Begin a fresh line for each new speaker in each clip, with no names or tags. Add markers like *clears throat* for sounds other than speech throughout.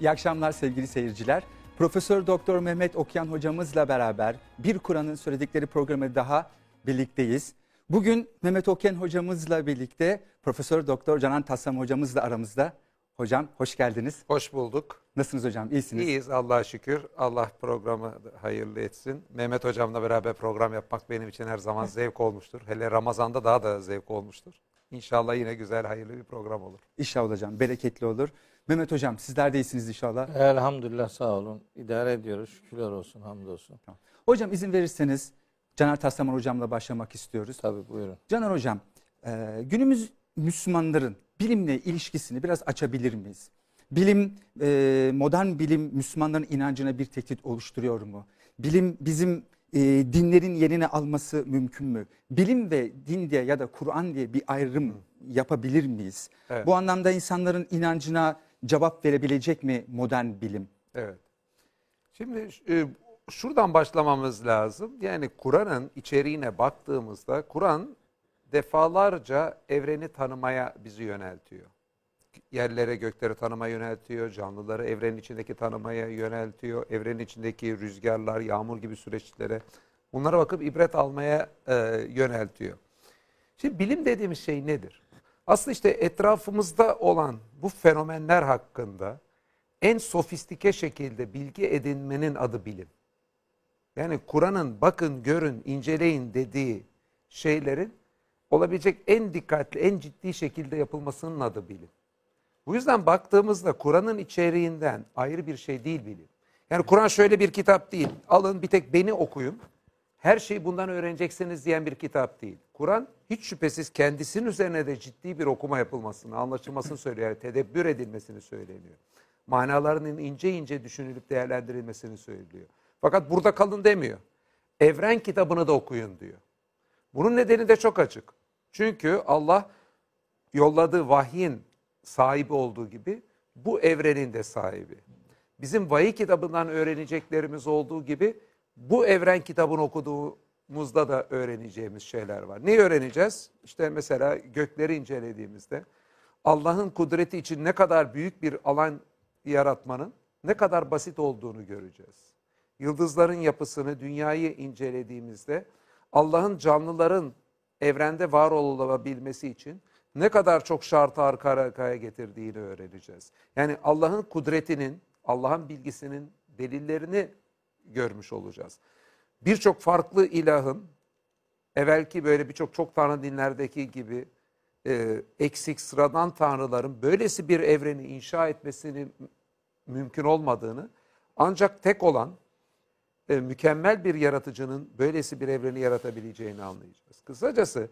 İyi akşamlar sevgili seyirciler. Profesör Doktor Mehmet Okyan hocamızla beraber Bir Kur'an'ın söyledikleri programı daha birlikteyiz. Bugün Mehmet Okyan hocamızla birlikte Profesör Doktor Canan Tassam hocamız da aramızda. Hocam hoş geldiniz.
Hoş bulduk.
Nasılsınız hocam? İyisiniz.
İyiyiz Allah'a şükür. Allah programı hayırlı etsin. Mehmet hocamla beraber program yapmak benim için her zaman *laughs* zevk olmuştur. Hele Ramazan'da daha da zevk olmuştur. İnşallah yine güzel, hayırlı bir program olur.
İnşallah hocam. Bereketli olur. Mehmet hocam sizler de iyisiniz inşallah.
Elhamdülillah sağ olun. İdare ediyoruz. Şükürler olsun, hamdolsun.
Hocam izin verirseniz Caner Taslaman hocamla başlamak istiyoruz.
Tabii buyurun.
Caner hocam e, günümüz Müslümanların bilimle ilişkisini biraz açabilir miyiz? Bilim, e, modern bilim Müslümanların inancına bir tehdit oluşturuyor mu? Bilim bizim e, dinlerin yerini alması mümkün mü? Bilim ve din diye ya da Kur'an diye bir ayrım yapabilir miyiz?
Evet.
Bu anlamda insanların inancına cevap verebilecek mi modern bilim?
Evet. Şimdi e, şuradan başlamamız lazım. Yani Kur'an'ın içeriğine baktığımızda Kur'an defalarca evreni tanımaya bizi yöneltiyor. Yerlere gökleri tanımaya yöneltiyor, canlıları evrenin içindeki tanımaya yöneltiyor, evrenin içindeki rüzgarlar, yağmur gibi süreçlere bunlara bakıp ibret almaya e, yöneltiyor. Şimdi bilim dediğimiz şey nedir? Aslında işte etrafımızda olan bu fenomenler hakkında en sofistike şekilde bilgi edinmenin adı bilim. Yani Kur'an'ın bakın, görün, inceleyin dediği şeylerin olabilecek en dikkatli, en ciddi şekilde yapılmasının adı bilim. Bu yüzden baktığımızda Kur'an'ın içeriğinden ayrı bir şey değil bilim. Yani Kur'an şöyle bir kitap değil. Alın bir tek beni okuyun. Her şeyi bundan öğreneceksiniz diyen bir kitap değil. Kur'an hiç şüphesiz kendisinin üzerine de ciddi bir okuma yapılmasını, anlaşılmasını söylüyor. Yani tedebbür edilmesini söyleniyor. Manalarının ince ince düşünülüp değerlendirilmesini söylüyor. Fakat burada kalın demiyor. Evren kitabını da okuyun diyor. Bunun nedeni de çok açık. Çünkü Allah yolladığı vahyin sahibi olduğu gibi bu evrenin de sahibi. Bizim vahiy kitabından öğreneceklerimiz olduğu gibi bu evren kitabını okuduğumuzda da öğreneceğimiz şeyler var. Ne öğreneceğiz? İşte mesela gökleri incelediğimizde Allah'ın kudreti için ne kadar büyük bir alan yaratmanın ne kadar basit olduğunu göreceğiz. Yıldızların yapısını, dünyayı incelediğimizde Allah'ın canlıların evrende var olabilmesi için ne kadar çok şartı arka arkaya getirdiğini öğreneceğiz. Yani Allah'ın kudretinin, Allah'ın bilgisinin delillerini görmüş olacağız. Birçok farklı ilahın, evvelki böyle birçok çok tanrı dinlerdeki gibi e, eksik sıradan tanrıların böylesi bir evreni inşa etmesini mümkün olmadığını ancak tek olan e, mükemmel bir yaratıcının böylesi bir evreni yaratabileceğini anlayacağız. Kısacası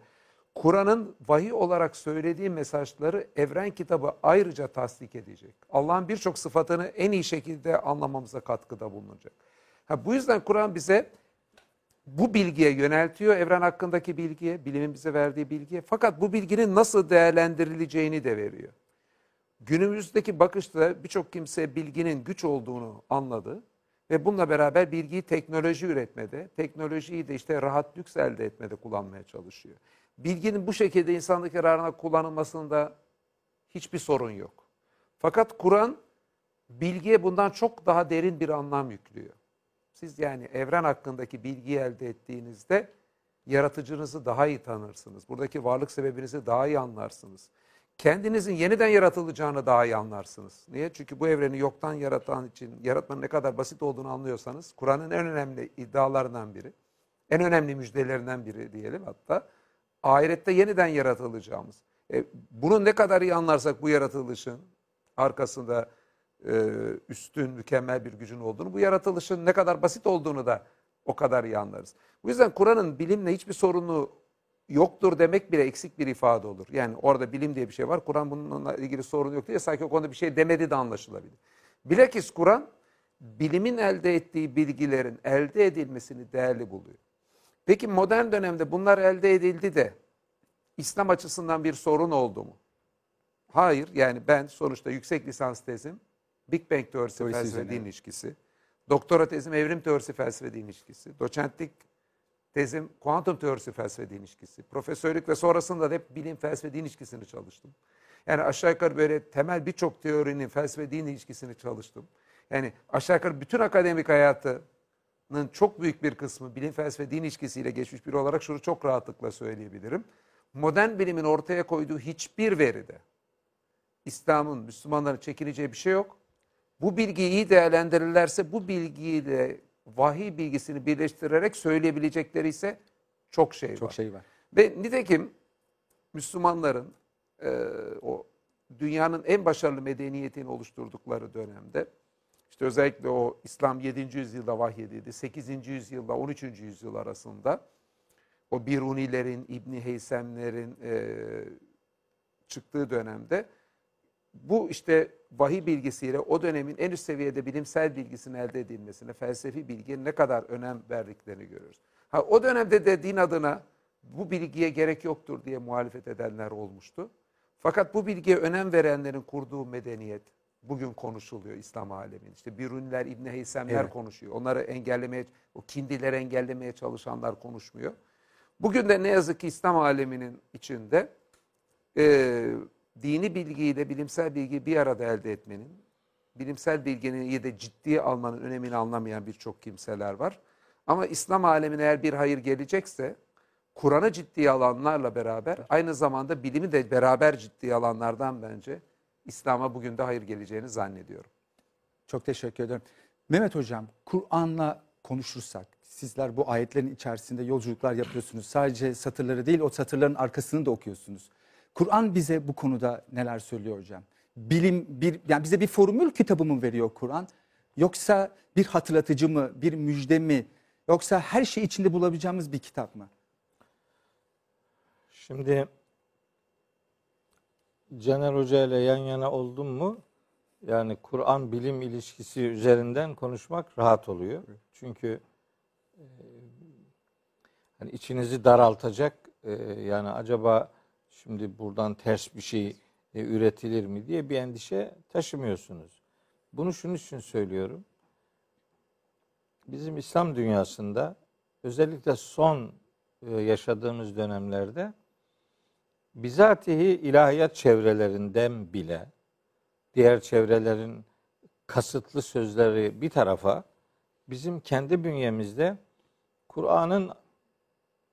Kur'an'ın vahiy olarak söylediği mesajları evren kitabı ayrıca tasdik edecek. Allah'ın birçok sıfatını en iyi şekilde anlamamıza katkıda bulunacak. Ha, bu yüzden Kur'an bize bu bilgiye yöneltiyor, evren hakkındaki bilgiye, bilimin bize verdiği bilgiye. Fakat bu bilginin nasıl değerlendirileceğini de veriyor. Günümüzdeki bakışta birçok kimse bilginin güç olduğunu anladı. Ve bununla beraber bilgiyi teknoloji üretmede, teknolojiyi de işte rahat lüks elde etmede kullanmaya çalışıyor. Bilginin bu şekilde insanlık yararına kullanılmasında hiçbir sorun yok. Fakat Kur'an bilgiye bundan çok daha derin bir anlam yüklüyor. Siz yani evren hakkındaki bilgiyi elde ettiğinizde yaratıcınızı daha iyi tanırsınız. Buradaki varlık sebebinizi daha iyi anlarsınız. Kendinizin yeniden yaratılacağını daha iyi anlarsınız. Niye? Çünkü bu evreni yoktan yaratan için yaratmanın ne kadar basit olduğunu anlıyorsanız Kur'an'ın en önemli iddialarından biri, en önemli müjdelerinden biri diyelim hatta ahirette yeniden yaratılacağımız. E, bunu ne kadar iyi anlarsak bu yaratılışın arkasında üstün, mükemmel bir gücün olduğunu, bu yaratılışın ne kadar basit olduğunu da o kadar iyi anlarız. Bu yüzden Kur'an'ın bilimle hiçbir sorunu yoktur demek bile eksik bir ifade olur. Yani orada bilim diye bir şey var. Kur'an bununla ilgili sorun yok diye sanki o konuda bir şey demedi de anlaşılabilir. Bilakis Kur'an bilimin elde ettiği bilgilerin elde edilmesini değerli buluyor. Peki modern dönemde bunlar elde edildi de İslam açısından bir sorun oldu mu? Hayır. Yani ben sonuçta yüksek lisans tezim Big Bang teorisi
Teorisi
felsefe
üzerine.
din ilişkisi. Doktora tezim evrim teorisi felsefe din ilişkisi. Doçentlik tezim kuantum teorisi felsefe din ilişkisi. Profesörlük ve sonrasında da hep bilim felsefe din ilişkisini çalıştım. Yani aşağı yukarı böyle temel birçok teorinin felsefe din ilişkisini çalıştım. Yani aşağı yukarı bütün akademik hayatının çok büyük bir kısmı bilim felsefe din ilişkisiyle geçmiş biri olarak şunu çok rahatlıkla söyleyebilirim. Modern bilimin ortaya koyduğu hiçbir veride İslam'ın, Müslümanların çekineceği bir şey yok. Bu bilgiyi iyi değerlendirirlerse bu bilgiyle vahiy bilgisini birleştirerek söyleyebilecekleri ise çok şey var.
Çok şey var.
Ve nitekim Müslümanların e, o dünyanın en başarılı medeniyetini oluşturdukları dönemde işte özellikle o İslam 7. yüzyılda vahyedildi. 8. yüzyılda 13. yüzyıl arasında o Birunilerin, İbni Heysemlerin e, çıktığı dönemde bu işte vahiy bilgisiyle o dönemin en üst seviyede bilimsel bilgisinin elde edilmesine, felsefi bilgiye ne kadar önem verdiklerini görüyoruz. Ha, o dönemde de din adına bu bilgiye gerek yoktur diye muhalefet edenler olmuştu. Fakat bu bilgiye önem verenlerin kurduğu medeniyet bugün konuşuluyor İslam aleminin. İşte Biruniler, İbni Heysemler
Evet.
konuşuyor. Onları engellemeye, o kindileri engellemeye çalışanlar konuşmuyor. Bugün de ne yazık ki İslam aleminin içinde e, dini bilgiyle bilimsel bilgiyi bir arada elde etmenin, bilimsel bilginin de ciddiye almanın önemini anlamayan birçok kimseler var. Ama İslam alemine eğer bir hayır gelecekse, Kur'an'ı ciddiye alanlarla beraber aynı zamanda bilimi de beraber ciddiye alanlardan bence İslam'a bugün de hayır geleceğini zannediyorum.
Çok teşekkür ederim. Mehmet Hocam, Kur'an'la konuşursak, sizler bu ayetlerin içerisinde yolculuklar yapıyorsunuz. Sadece satırları değil, o satırların arkasını da okuyorsunuz. Kur'an bize bu konuda neler söylüyor hocam? Bilim bir yani bize bir formül kitabı mı veriyor Kur'an? Yoksa bir hatırlatıcı mı, bir müjde mi? Yoksa her şey içinde bulabileceğimiz bir kitap mı?
Şimdi Caner Hoca ile yan yana oldum mu yani Kur'an bilim ilişkisi üzerinden konuşmak rahat oluyor. Çünkü e, hani içinizi daraltacak e, yani acaba şimdi buradan ters bir şey e, üretilir mi diye bir endişe taşımıyorsunuz. Bunu şunun için söylüyorum. Bizim İslam dünyasında özellikle son e, yaşadığımız dönemlerde bizatihi ilahiyat çevrelerinden bile diğer çevrelerin kasıtlı sözleri bir tarafa bizim kendi bünyemizde Kur'an'ın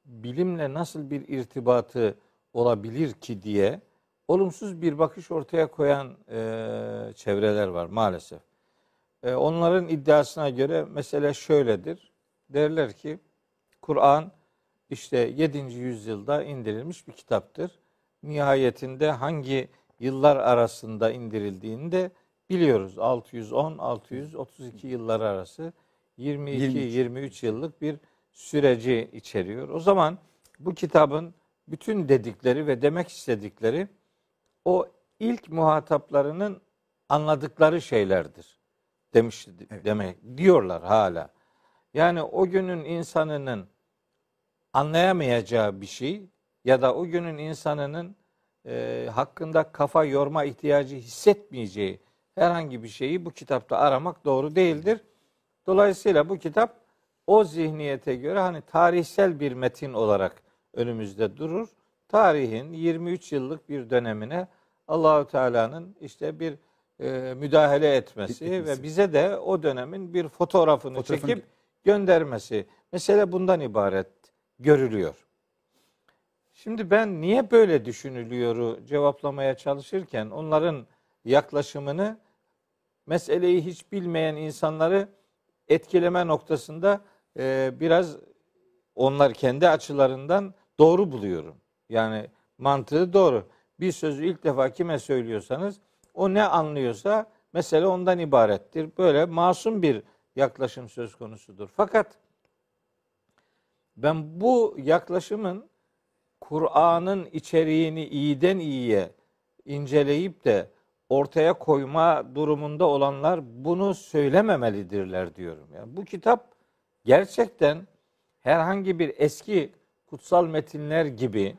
bilimle nasıl bir irtibatı olabilir ki diye olumsuz bir bakış ortaya koyan e, çevreler var maalesef. E, onların iddiasına göre mesele şöyledir. Derler ki Kur'an işte 7. yüzyılda indirilmiş bir kitaptır. Nihayetinde hangi yıllar arasında indirildiğini de biliyoruz. 610-632 yılları arası 22-23 yıllık bir süreci içeriyor. O zaman bu kitabın bütün dedikleri ve demek istedikleri o ilk muhataplarının anladıkları şeylerdir demiş
Evet.
demek diyorlar hala. Yani o günün insanının anlayamayacağı bir şey ya da o günün insanının e, hakkında kafa yorma ihtiyacı hissetmeyeceği herhangi bir şeyi bu kitapta aramak doğru değildir. Dolayısıyla bu kitap o zihniyete göre hani tarihsel bir metin olarak önümüzde durur. Tarihin 23 yıllık bir dönemine Allahü Teala'nın işte bir e, müdahale etmesi,
Etmesi.
ve bize de o dönemin bir fotoğrafını,
Fotoğrafını-
çekip göndermesi. Mesele bundan ibaret görülüyor. Şimdi ben niye böyle düşünülüyoru cevaplamaya çalışırken onların yaklaşımını meseleyi hiç bilmeyen insanları etkileme noktasında e, biraz onlar kendi açılarından doğru buluyorum. Yani mantığı doğru. Bir sözü ilk defa kime söylüyorsanız o ne anlıyorsa mesele ondan ibarettir. Böyle masum bir yaklaşım söz konusudur. Fakat ben bu yaklaşımın Kur'an'ın içeriğini iyiden iyiye inceleyip de ortaya koyma durumunda olanlar bunu söylememelidirler diyorum. Yani bu kitap gerçekten herhangi bir eski kutsal metinler gibi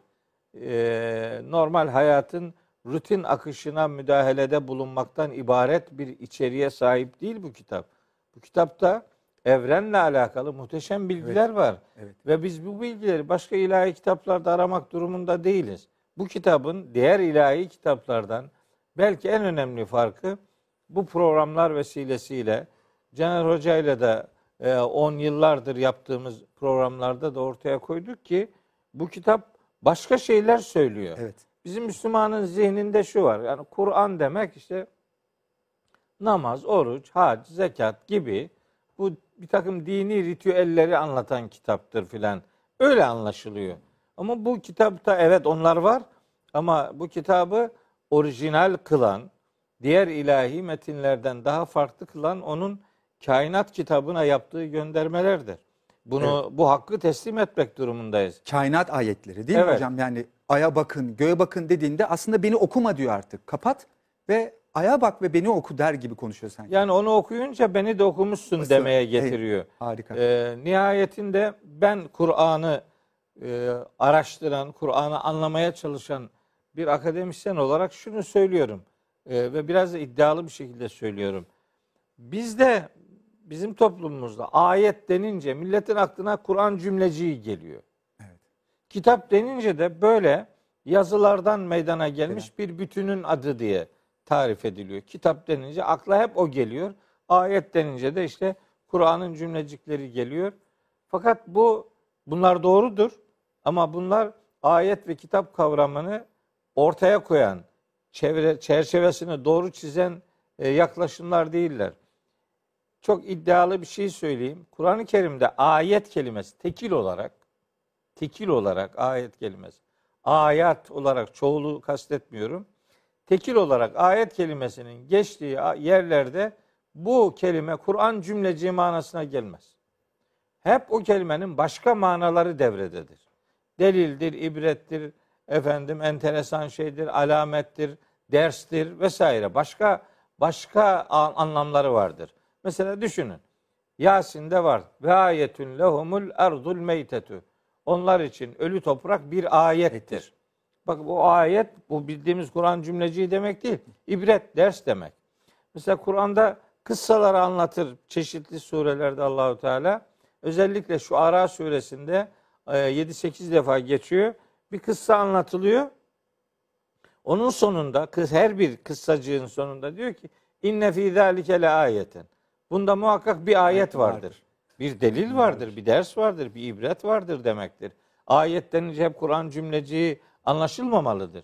e, normal hayatın rutin akışına müdahalede bulunmaktan ibaret bir içeriğe sahip değil bu kitap. Bu kitapta evrenle alakalı muhteşem bilgiler var.
Evet.
Ve biz bu bilgileri başka ilahi kitaplarda aramak durumunda değiliz. bu kitabın diğer ilahi kitaplardan belki en önemli farkı bu programlar vesilesiyle Caner Hoca ile de 10 yıllardır yaptığımız programlarda da ortaya koyduk ki bu kitap başka şeyler söylüyor.
Evet.
Bizim Müslümanın zihninde şu var. Yani Kur'an demek işte namaz, oruç, hac, zekat gibi bu bir takım dini ritüelleri anlatan kitaptır filan. Öyle anlaşılıyor. Ama bu kitapta evet onlar var ama bu kitabı orijinal kılan, diğer ilahi metinlerden daha farklı kılan onun kainat kitabına yaptığı göndermelerdir. Bunu bu hakkı teslim etmek durumundayız.
Kainat ayetleri değil mi
Evet.
hocam? Yani aya bakın, göğe bakın dediğinde aslında beni okuma diyor artık. Kapat ve aya bak ve beni oku der gibi konuşuyor sanki.
Yani onu okuyunca beni de okumuşsun
Nasıl?
demeye
Ey,
getiriyor.
Harika.
Ee, nihayetinde ben Kur'an'ı e, araştıran, Kur'an'ı anlamaya çalışan bir akademisyen olarak şunu söylüyorum Ee, ve biraz da iddialı bir şekilde söylüyorum. Bizde, bizim toplumumuzda ayet denince milletin aklına Kur'an cümleciği geliyor.
Evet.
Kitap denince de böyle yazılardan meydana gelmiş bir bütünün adı diye tarif ediliyor. Kitap denince akla hep o geliyor. Ayet denince de işte Kur'an'ın cümlecikleri geliyor. Fakat bu bunlar doğrudur ama bunlar ayet ve kitap kavramını ortaya koyan, çevre çerçevesini doğru çizen e, yaklaşımlar değiller. Çok iddialı bir şey söyleyeyim. Kur'an-ı Kerim'de ayet kelimesi tekil olarak tekil olarak ayet kelimesi. Ayat olarak çoğulu kastetmiyorum. Tekil olarak ayet kelimesinin geçtiği yerlerde bu kelime Kur'an cümleci manasına gelmez. Hep o kelimenin başka manaları devrededir. Delildir, ibrettir, efendim enteresan şeydir, alamettir, derstir vesaire. Başka başka anlamları vardır. Mesela düşünün. Yasin'de var. Ve ayetün lehumul ardul meytetu. Onlar için ölü toprak bir ayettir. Bak bu ayet bu bildiğimiz Kur'an cümleciği demek değil. İbret, ders demek. Mesela Kur'an'da kıssaları anlatır çeşitli surelerde Allahu Teala. Özellikle şu Ara suresinde e, 7-8 defa geçiyor. Bir kıssa anlatılıyor. Onun sonunda her bir kıssacığın sonunda diyor ki inne fî zâlike le ayeten. Bunda muhakkak bir ayet vardır. Bir delil vardır, bir ders vardır, bir ibret vardır demektir. Ayet denince hep Kur'an cümleciği anlaşılmamalıdır.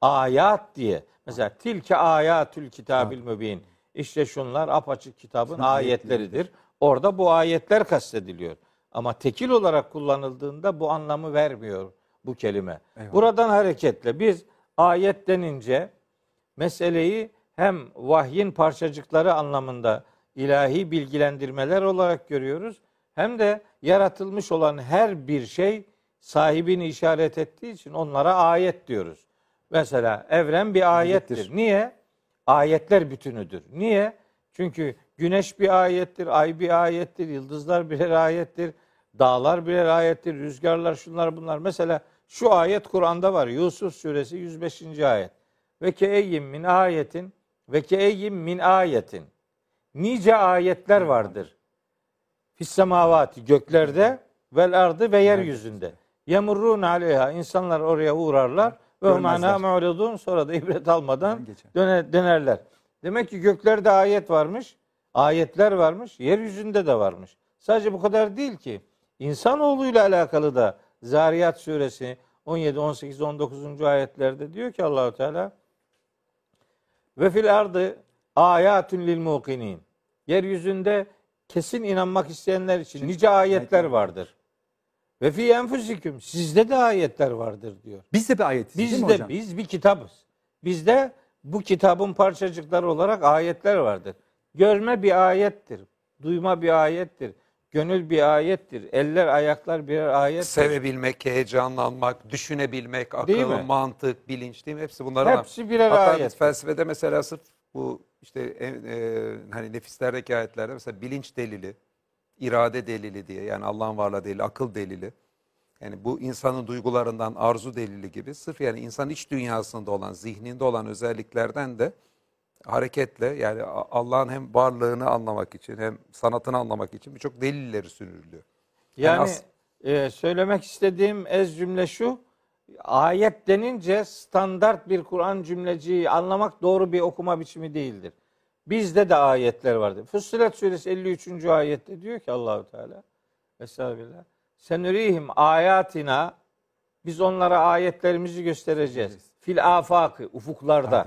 Ayat diye. Mesela tilke ayatül kitabil mübin. İşte şunlar apaçık kitabın ayetleridir. Orada bu ayetler kastediliyor. Ama tekil olarak kullanıldığında bu anlamı vermiyor bu kelime.
Eyvallah.
Buradan hareketle biz ayet denince meseleyi hem vahyin parçacıkları anlamında ilahi bilgilendirmeler olarak görüyoruz hem de yaratılmış olan her bir şey sahibini işaret ettiği için onlara ayet diyoruz. Mesela evren bir ayettir.
Ayettir.
Niye? Ayetler bütünüdür. Niye? Çünkü güneş bir ayettir, ay bir ayettir, yıldızlar birer ayettir, dağlar birer ayettir, rüzgarlar şunlar bunlar. Mesela şu ayet Kur'an'da var. Yusuf suresi 105. ayet. Ve ke eyyim min ayetin ve ke eyyim min ayetin. Nice ayetler vardır. Fis semavati göklerde vel ardı ve yeryüzünde. Yemurrun aleyha insanlar oraya uğrarlar ve mana mu'ridun sonra da ibret almadan döner, dönerler. Demek ki göklerde ayet varmış, ayetler varmış, yeryüzünde de varmış. Sadece bu kadar değil ki. İnsanoğluyla alakalı da Zariyat suresi 17, 18, 19. ayetlerde diyor ki Allahu Teala ve fil ardı ayatun lil mukinin. Yeryüzünde kesin inanmak isteyenler için nice ayetler vardır. Ve fi enfusikum sizde de ayetler vardır diyor.
Biz de bir ayetiz değil mi
Biz de
hocam?
biz bir kitabız. Bizde bu kitabın parçacıkları olarak ayetler vardır. Görme bir ayettir. Duyma bir ayettir. Gönül bir ayettir. Eller, ayaklar birer ayettir.
Sevebilmek, heyecanlanmak, düşünebilmek,
Değil
akıl,
mi?
mantık, bilinç değil mi? Hepsi bunlar var.
Hepsi birer
Hatta
ayet.
biz felsefede mesela sırf bu işte e, e, hani nefislerdeki ayetlerde mesela bilinç delili, irade delili diye yani Allah'ın varlığı delili, akıl delili. Yani bu insanın duygularından arzu delili gibi sırf yani insan iç dünyasında olan, zihninde olan özelliklerden de hareketle yani Allah'ın hem varlığını anlamak için hem sanatını anlamak için birçok delilleri sürülüyor.
Yani
as-
e, söylemek istediğim ez cümle şu. Ayet denince standart bir Kur'an cümleciyi anlamak doğru bir okuma biçimi değildir. Bizde de ayetler vardır. Fussilet suresi 53. ayette diyor ki Allahu Teala Estağfirullah. Senürihim ayatina biz onlara ayetlerimizi göstereceğiz. Fil afakı ufuklarda.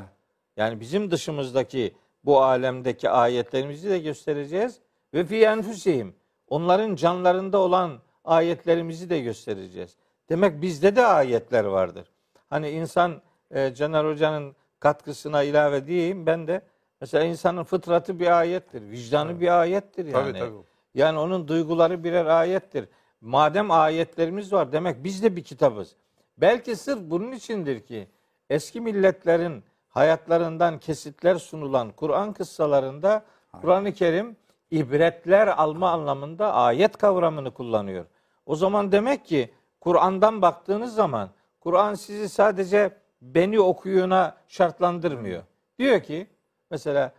Yani bizim dışımızdaki bu alemdeki ayetlerimizi de göstereceğiz. Ve fi enfusihim onların canlarında olan ayetlerimizi de göstereceğiz. Demek bizde de ayetler vardır. Hani insan e, Caner Hoca'nın katkısına ilave diyeyim ben de mesela insanın fıtratı bir ayettir. Vicdanı bir ayettir yani.
Tabii tabii.
Yani onun duyguları birer ayettir. Madem ayetlerimiz var demek biz de bir kitabız. Belki sırf bunun içindir ki eski milletlerin hayatlarından kesitler sunulan Kur'an kıssalarında Kur'an-ı Kerim ibretler alma anlamında ayet kavramını kullanıyor. O zaman demek ki Kur'an'dan baktığınız zaman Kur'an sizi sadece beni okuyuna şartlandırmıyor. Diyor ki mesela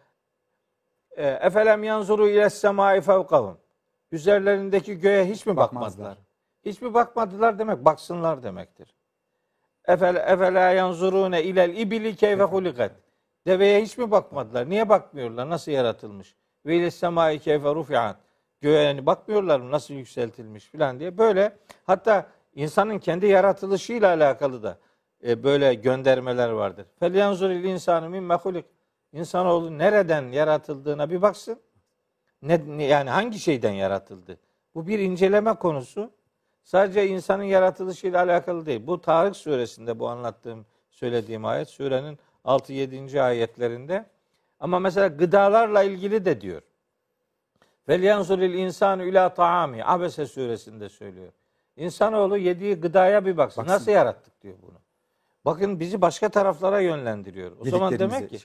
e, Efelem yanzuru ile semai fevkahum. Üzerlerindeki göğe hiç mi bakmadılar?
Bakmazlar.
Hiç mi bakmadılar demek baksınlar demektir. Efel efela yanzurune ilel ibili keyfe hulikat. Deveye hiç mi bakmadılar? Niye bakmıyorlar? Nasıl yaratılmış? Ve ile semai keyfe rufiat. Göğe yani bakmıyorlar mı? Nasıl yükseltilmiş filan diye böyle hatta insanın kendi yaratılışıyla alakalı da e, böyle göndermeler vardır. Fel yanzuril insanı mimme hulik. İnsanoğlu nereden yaratıldığına bir baksın. Ne, yani hangi şeyden yaratıldı? Bu bir inceleme konusu. Sadece insanın yaratılışıyla alakalı değil. Bu Tarık suresinde bu anlattığım, söylediğim ayet surenin 6-7. ayetlerinde. Ama mesela gıdalarla ilgili de diyor. Vel yanzuril insanu ila taami. Abese suresinde söylüyor. İnsanoğlu yediği gıdaya bir baksın.
Baksın.
Nasıl yarattık diyor bunu. Bakın bizi başka taraflara yönlendiriyor. O zaman demek ki.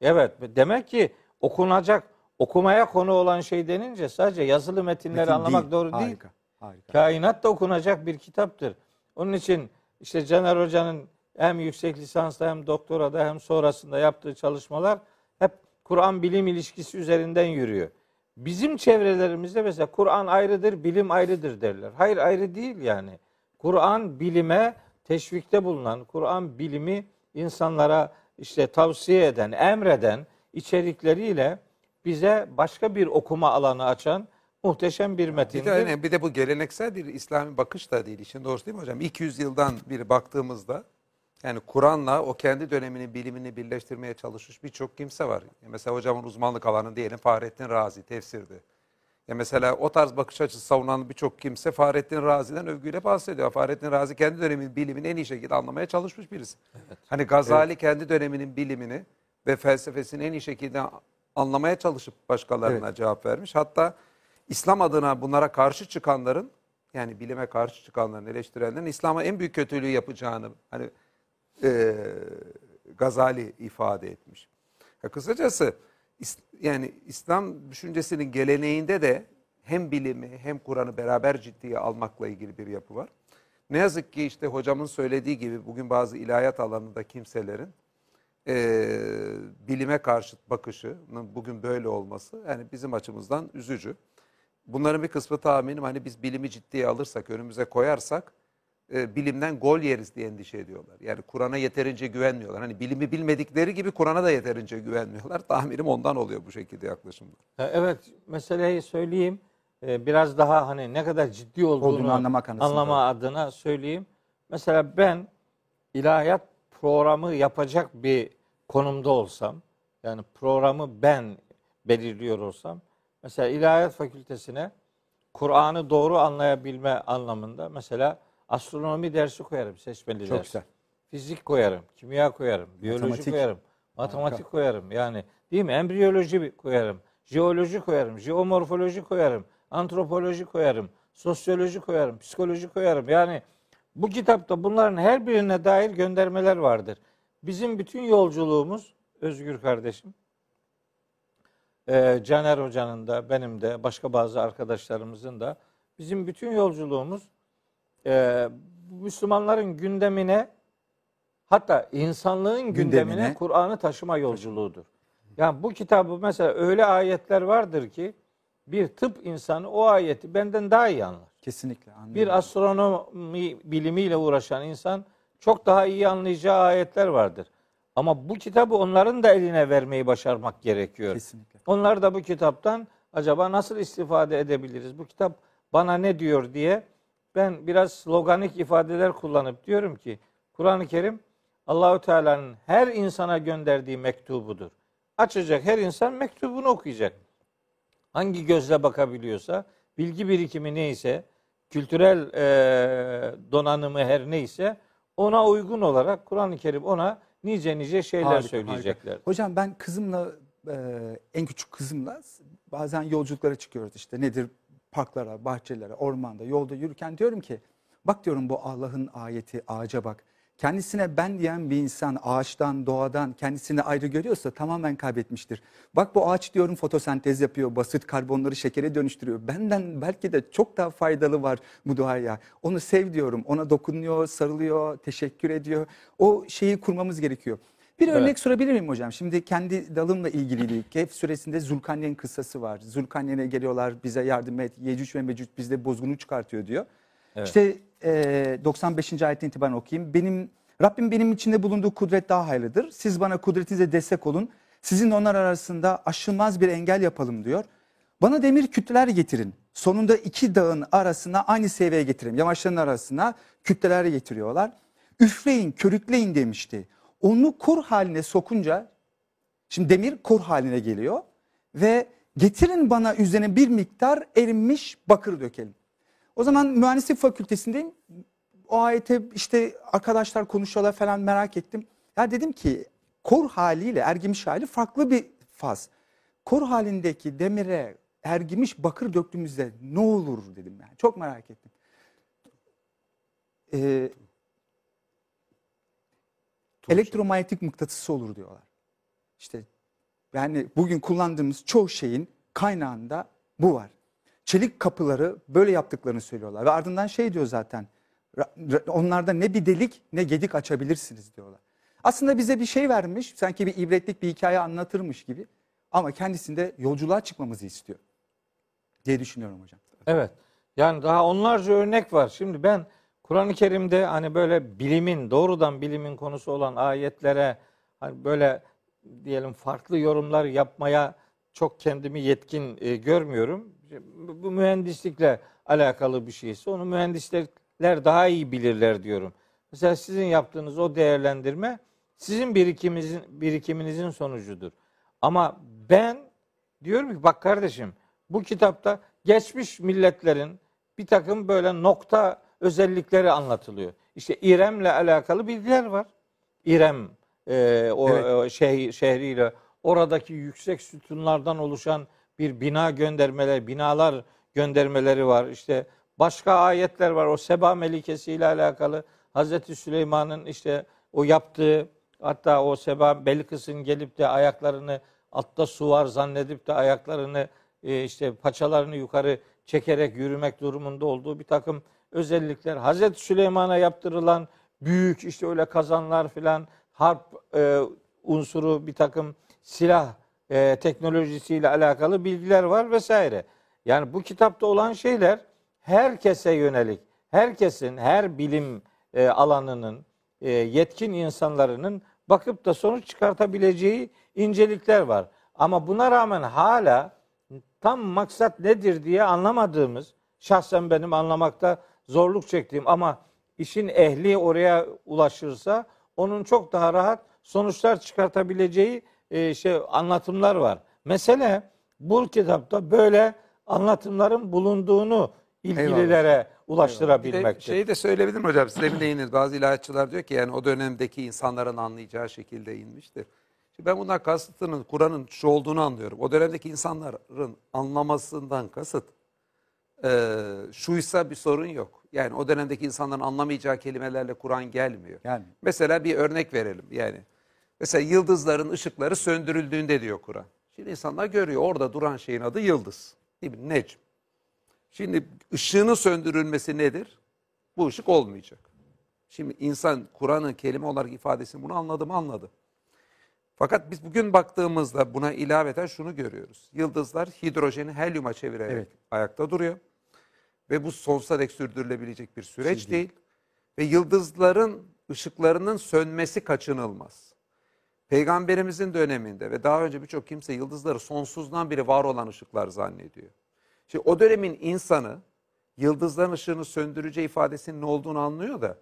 Evet, demek ki okunacak, okumaya konu olan şey denince sadece yazılı metinleri
Metin
anlamak
değil.
doğru değil.
Harika. Harika.
Kainat da okunacak bir kitaptır. Onun için işte Caner Hoca'nın hem yüksek lisansta hem doktorada hem sonrasında yaptığı çalışmalar hep Kur'an bilim ilişkisi üzerinden yürüyor. Bizim çevrelerimizde mesela Kur'an ayrıdır, bilim ayrıdır derler. Hayır ayrı değil yani. Kur'an bilime teşvikte bulunan, Kur'an bilimi insanlara işte tavsiye eden, emreden içerikleriyle bize başka bir okuma alanı açan muhteşem bir
Bir
metindir.
de, hani bir de bu geleneksel bir İslami bakış da değil. İşin doğrusu değil mi hocam? 200 yıldan bir baktığımızda yani Kur'an'la o kendi döneminin bilimini birleştirmeye çalışmış birçok kimse var. Ya mesela hocamın uzmanlık alanı diyelim Fahrettin Razi tefsirde. Ya mesela o tarz bakış açısı savunan birçok kimse Fahrettin Razi'den övgüyle bahsediyor. Fahrettin Razi kendi döneminin bilimini en iyi şekilde anlamaya çalışmış birisi. Hani Gazali kendi döneminin bilimini ve felsefesini en iyi şekilde anlamaya çalışıp başkalarına cevap vermiş. Hatta İslam adına bunlara karşı çıkanların yani bilime karşı çıkanların eleştirenlerin İslam'a en büyük kötülüğü yapacağını hani e, Gazali ifade etmiş. Ya kısacası yani İslam düşüncesinin geleneğinde de hem bilimi hem Kur'an'ı beraber ciddiye almakla ilgili bir yapı var. Ne yazık ki işte hocamın söylediği gibi bugün bazı ilahiyat alanında kimselerin e, bilime karşıt bakışının bugün böyle olması yani bizim açımızdan üzücü. Bunların bir kısmı tahminim hani biz bilimi ciddiye alırsak, önümüze koyarsak e, bilimden gol yeriz diye endişe ediyorlar. Yani Kur'an'a yeterince güvenmiyorlar. Hani bilimi bilmedikleri gibi Kur'an'a da yeterince güvenmiyorlar. *laughs* Tahminim ondan oluyor bu şekilde yaklaşımlar.
Ha, Evet, meseleyi söyleyeyim. Ee, Biraz daha hani ne kadar ciddi olduğunu,
Olduğunu anlamak
anlama adına söyleyeyim. Mesela ben ilahiyat programı yapacak bir konumda olsam, yani programı ben belirliyor olsam, mesela ilahiyat fakültesine Kur'an'ı doğru anlayabilme anlamında mesela astronomi dersi koyarım seçmeli
Çok
ders.
güzel.
Fizik koyarım, kimya koyarım, biyoloji
Matematik.
koyarım, matematik koyarım. Yani değil mi? Embriyoloji koyarım, jeoloji koyarım, jeomorfoloji koyarım, antropoloji koyarım, sosyoloji koyarım, psikoloji koyarım. Yani bu kitapta bunların her birine dair göndermeler vardır. Bizim bütün yolculuğumuz Özgür kardeşim, e, Caner Hoca'nın da benim de başka bazı arkadaşlarımızın da bizim bütün yolculuğumuz e, Müslümanların gündemine hatta insanlığın gündemine,
Gündemine.
Kur'an'ı taşıma yolculuğudur. Yani bu kitabı mesela öyle ayetler vardır ki bir tıp insanı o ayeti benden daha iyi anlar.
Kesinlikle anlıyorum.
Bir astronomi bilimiyle uğraşan insan çok daha iyi anlayacağı ayetler vardır. Ama bu kitabı onların da eline vermeyi başarmak gerekiyor.
Kesinlikle.
Onlar da bu kitaptan acaba nasıl istifade edebiliriz? Bu kitap bana ne diyor diye ben biraz sloganik ifadeler kullanıp diyorum ki Kur'an-ı Kerim Allahü Teala'nın her insana gönderdiği mektubudur. Açacak her insan mektubunu okuyacak. Hangi gözle bakabiliyorsa, bilgi birikimi neyse, kültürel e, donanımı her neyse ona uygun olarak Kur'an-ı Kerim ona nice nice şeyler
Harika,
söyleyecekler.
harika. Hocam ben kızımla e, en küçük kızımla bazen yolculuklara çıkıyoruz işte nedir parklara, bahçelere, ormanda, yolda yürürken diyorum ki bak diyorum bu Allah'ın ayeti ağaca bak. Kendisine ben diyen bir insan ağaçtan, doğadan kendisini ayrı görüyorsa tamamen kaybetmiştir. Bak bu ağaç diyorum fotosentez yapıyor, basit karbonları şekere dönüştürüyor. Benden belki de çok daha faydalı var bu doğaya. Onu sev diyorum, ona dokunuyor, sarılıyor, teşekkür ediyor. O şeyi kurmamız gerekiyor. Bir
Evet.
örnek sorabilir miyim hocam? Şimdi kendi dalımla ilgili değil. Kehf suresinde Zulkarneyn kıssası var. Zulkarneyn'e geliyorlar bize yardım et. Yecüc ve Mecüc bizde bozgunu çıkartıyor diyor.
Evet.
İşte e, 95. ayetten itibaren okuyayım. Benim Rabbim benim içinde bulunduğu kudret daha hayırlıdır. Siz bana kudretinize destek olun. Sizin onlar arasında aşılmaz bir engel yapalım diyor. Bana demir kütleler getirin. Sonunda iki dağın arasına aynı seviyeye getireyim. Yamaçların arasına kütleler getiriyorlar. Üfleyin, körükleyin demişti. Onu kur haline sokunca, şimdi demir kur haline geliyor ve getirin bana üzerine bir miktar erinmiş bakır dökelim. O zaman mühendislik fakültesindeyim. O ayete işte arkadaşlar konuşuyorlar falan merak ettim. Ya dedim ki kor haliyle ergimiş hali farklı bir faz. Kor halindeki demire ergimiş bakır döktüğümüzde ne olur dedim yani. Çok merak ettim. Ee, elektromanyetik mıknatısı olur diyorlar. İşte yani bugün kullandığımız çoğu şeyin kaynağında bu var. Çelik kapıları böyle yaptıklarını söylüyorlar ve ardından şey diyor zaten. Onlarda ne bir delik ne gedik açabilirsiniz diyorlar. Aslında bize bir şey vermiş, sanki bir ibretlik bir hikaye anlatırmış gibi ama kendisinde yolculuğa çıkmamızı istiyor diye düşünüyorum hocam.
Evet. Yani daha onlarca örnek var. Şimdi ben Kur'an-ı Kerim'de hani böyle bilimin, doğrudan bilimin konusu olan ayetlere hani böyle diyelim farklı yorumlar yapmaya çok kendimi yetkin e, görmüyorum. Bu mühendislikle alakalı bir şeyse onu mühendisler daha iyi bilirler diyorum. Mesela sizin yaptığınız o değerlendirme sizin birikiminizin birikiminizin sonucudur. Ama ben diyorum ki bak kardeşim bu kitapta geçmiş milletlerin bir takım böyle nokta özellikleri anlatılıyor. İşte İrem'le alakalı bilgiler var. İrem e, o
Evet.
şehir, şehriyle oradaki yüksek sütunlardan oluşan bir bina göndermeleri, binalar göndermeleri var. İşte başka ayetler var. O Seba Melikesi ile alakalı Hazreti Süleyman'ın işte o yaptığı hatta o Seba Belkıs'ın gelip de ayaklarını altta su var zannedip de ayaklarını e, işte paçalarını yukarı çekerek yürümek durumunda olduğu bir takım özellikler. Hazreti Süleyman'a yaptırılan büyük işte öyle kazanlar filan harp e, unsuru bir takım silah e, teknolojisiyle alakalı bilgiler var vesaire. Yani bu kitapta olan şeyler herkese yönelik, herkesin, her bilim e, alanının e, yetkin insanlarının bakıp da sonuç çıkartabileceği incelikler var. Ama buna rağmen hala tam maksat nedir diye anlamadığımız, şahsen benim anlamakta zorluk çektiğim ama işin ehli oraya ulaşırsa onun çok daha rahat sonuçlar çıkartabileceği e, şey anlatımlar var. Mesele bu kitapta böyle anlatımların bulunduğunu ilgililere
de
ulaştırabilmektir.
şeyi de söyleyebilirim hocam. Siz demin değindiniz. Bazı ilahiyatçılar diyor ki yani o dönemdeki insanların anlayacağı şekilde inmiştir. Şimdi ben bundan kasıtının Kur'an'ın şu olduğunu anlıyorum. O dönemdeki insanların anlamasından kasıt e, şuysa bir sorun yok. Yani o dönemdeki insanların anlamayacağı kelimelerle Kur'an gelmiyor.
Yani
Mesela bir örnek verelim yani. Mesela yıldızların ışıkları söndürüldüğünde diyor Kur'an. Şimdi insanlar görüyor orada duran şeyin adı yıldız. Değil mi? Necm. Şimdi ışığının söndürülmesi nedir? Bu ışık olmayacak. Şimdi insan Kur'an'ın kelime olarak ifadesini bunu anladı mı anladı. Fakat biz bugün baktığımızda buna ilaveten şunu görüyoruz. Yıldızlar hidrojeni helyuma çevirerek
Evet.
ayakta duruyor. Ve bu sonsuza dek sürdürülebilecek bir süreç
Şey
değil.
değil.
Ve yıldızların ışıklarının sönmesi kaçınılmaz. Peygamberimizin döneminde ve daha önce birçok kimse yıldızları sonsuzdan beri var olan ışıklar zannediyor. Şimdi o dönemin insanı yıldızların ışığını söndüreceği ifadesinin ne olduğunu anlıyor da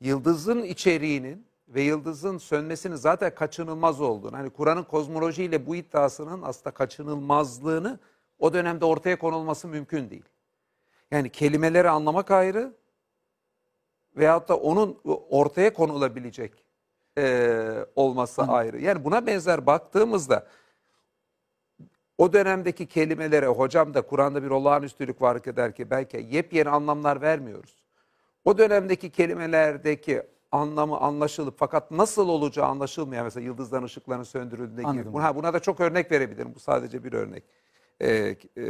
yıldızın içeriğinin ve yıldızın sönmesinin zaten kaçınılmaz olduğunu, hani Kur'an'ın kozmolojiyle bu iddiasının aslında kaçınılmazlığını o dönemde ortaya konulması mümkün değil. Yani kelimeleri anlamak ayrı veyahut da onun ortaya konulabilecek e, olması
Anladım.
ayrı. Yani buna benzer baktığımızda o dönemdeki kelimelere hocam da Kur'an'da bir olağanüstülük var eder ki belki yepyeni anlamlar vermiyoruz. O dönemdeki kelimelerdeki anlamı anlaşılıp fakat nasıl olacağı anlaşılmayan mesela yıldızların ışıklarının söndürüldüğündeki
Anladım.
buna, buna da çok örnek verebilirim. Bu sadece bir örnek. Ee, e,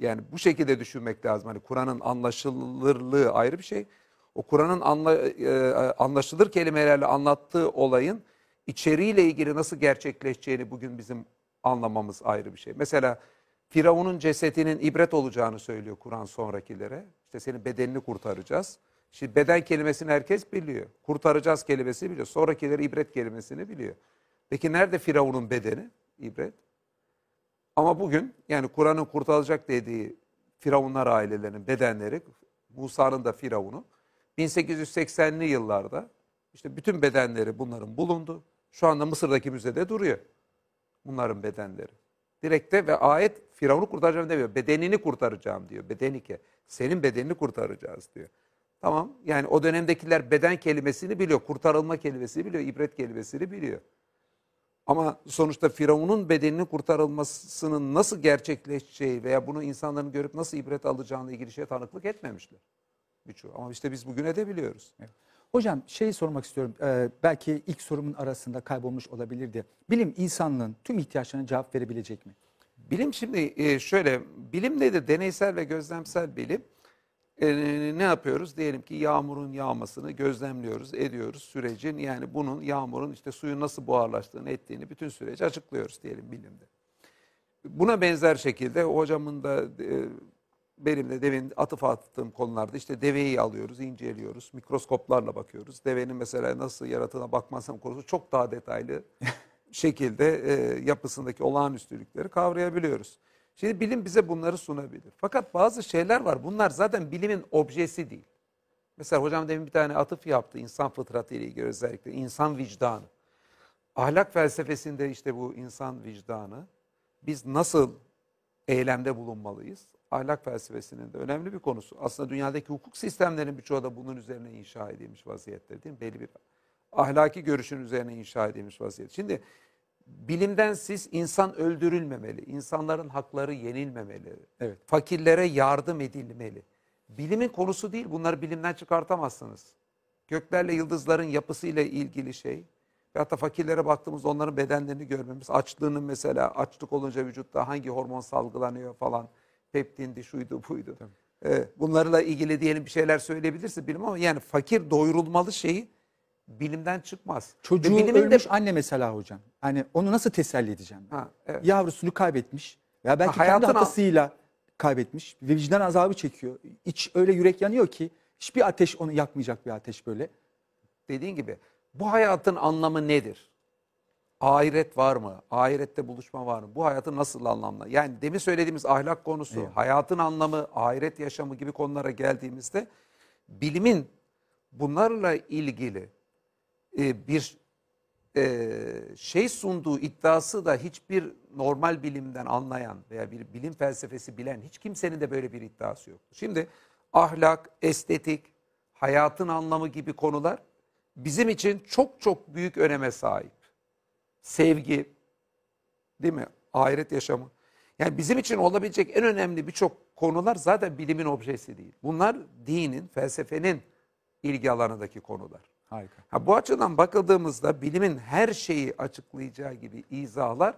yani bu şekilde düşünmek lazım. Hani Kur'an'ın anlaşılırlığı ayrı bir şey. O Kur'an'ın anla, e, anlaşılır kelimelerle anlattığı olayın içeriğiyle ilgili nasıl gerçekleşeceğini bugün bizim anlamamız ayrı bir şey. Mesela Firavun'un cesetinin ibret olacağını söylüyor Kur'an sonrakilere. İşte senin bedenini kurtaracağız. Şimdi beden kelimesini herkes biliyor. Kurtaracağız kelimesini biliyor. Sonrakileri ibret kelimesini biliyor. Peki nerede Firavun'un bedeni? İbret. Ama bugün yani Kur'an'ın kurtarılacak dediği Firavunlar ailelerinin bedenleri, Musa'nın da Firavun'u 1880'li yıllarda işte bütün bedenleri bunların bulundu. Şu anda Mısır'daki müzede duruyor bunların bedenleri. Direkte ve ayet Firavun'u kurtaracağım demiyor. Bedenini kurtaracağım diyor. Bedenike. Senin bedenini kurtaracağız diyor. Tamam yani o dönemdekiler beden kelimesini biliyor. Kurtarılma kelimesini biliyor. ibret kelimesini biliyor. Ama sonuçta Firavun'un bedeninin kurtarılmasının nasıl gerçekleşeceği veya bunu insanların görüp nasıl ibret alacağına ilgili şeye tanıklık etmemişler. Birçoğu. Ama işte biz bugün edebiliyoruz.
Hocam şey sormak istiyorum. Ee, belki ilk sorumun arasında kaybolmuş olabilirdi. Bilim insanlığın tüm ihtiyaçlarına cevap verebilecek mi?
Bilim şimdi e, şöyle, bilim nedir? Deneysel ve gözlemsel bilim. E, ne yapıyoruz? Diyelim ki yağmurun yağmasını gözlemliyoruz, ediyoruz sürecin. Yani bunun yağmurun işte suyun nasıl buharlaştığını, ettiğini bütün süreci açıklıyoruz diyelim bilimde. Buna benzer şekilde hocamın da e, benim de devenin atıf attığım konularda işte deveyi alıyoruz, inceliyoruz, mikroskoplarla bakıyoruz. Devenin mesela nasıl yarattığına bakmazsam konusu çok daha detaylı *laughs* şekilde e, yapısındaki olağanüstülükleri kavrayabiliyoruz. Şimdi bilim bize bunları sunabilir. Fakat bazı şeyler var. Bunlar zaten bilimin objesi değil. Mesela hocam demin bir tane atıf yaptı insan fıtratı ile ilgili özellikle insan vicdanı. Ahlak felsefesinde işte bu insan vicdanı biz nasıl eylemde bulunmalıyız? Ahlak felsefesinin de önemli bir konusu. Aslında dünyadaki hukuk sistemlerinin birçoğu da bunun üzerine inşa edilmiş vaziyette değil mi? Belli bir ahlaki görüşün üzerine inşa edilmiş vaziyette. Şimdi bilimden siz insan öldürülmemeli, insanların hakları yenilmemeli,
Evet.
fakirlere yardım edilmeli. Bilimin konusu değil, bunları bilimden çıkartamazsınız. Göklerle yıldızların yapısıyla ilgili şey, ve hatta fakirlere baktığımızda onların bedenlerini görmemiz, açlığının mesela açlık olunca vücutta hangi hormon salgılanıyor falan, peptindi, şuydu, buydu. Ee, bunlarla ilgili diyelim bir şeyler söyleyebilirsin bilim ama yani fakir doyurulmalı şeyi bilimden çıkmaz.
Çocuğu
bilimin de-
ölmüş anne mesela hocam. Hani onu nasıl teselli edeceğim?
Ha, evet.
Yavrusunu kaybetmiş veya belki
Ha,
kendi hatasıyla kaybetmiş ve vicdan azabı çekiyor. İç öyle yürek yanıyor ki hiçbir ateş onu yakmayacak bir ateş böyle.
dediğin gibi bu hayatın anlamı nedir? Ahiret var mı? Ahirette buluşma var mı? Bu hayatı nasıl anlamla? Yani demin söylediğimiz ahlak konusu,
Eyvallah.
hayatın anlamı, ahiret yaşamı gibi konulara geldiğimizde bilimin bunlarla ilgili e, bir e, şey sunduğu iddiası da hiçbir normal bilimden anlayan veya bir bilim felsefesi bilen hiç kimsenin de böyle bir iddiası yok. Şimdi ahlak, estetik, hayatın anlamı gibi konular bizim için çok çok büyük öneme sahip. Sevgi, değil mi? Ahiret yaşamı. Yani bizim için olabilecek en önemli birçok konular zaten bilimin objesi değil. Bunlar dinin, felsefenin ilgi alanındaki konular.
Harika.
Ha, bu açıdan bakıldığımızda bilimin her şeyi açıklayacağı gibi izahlar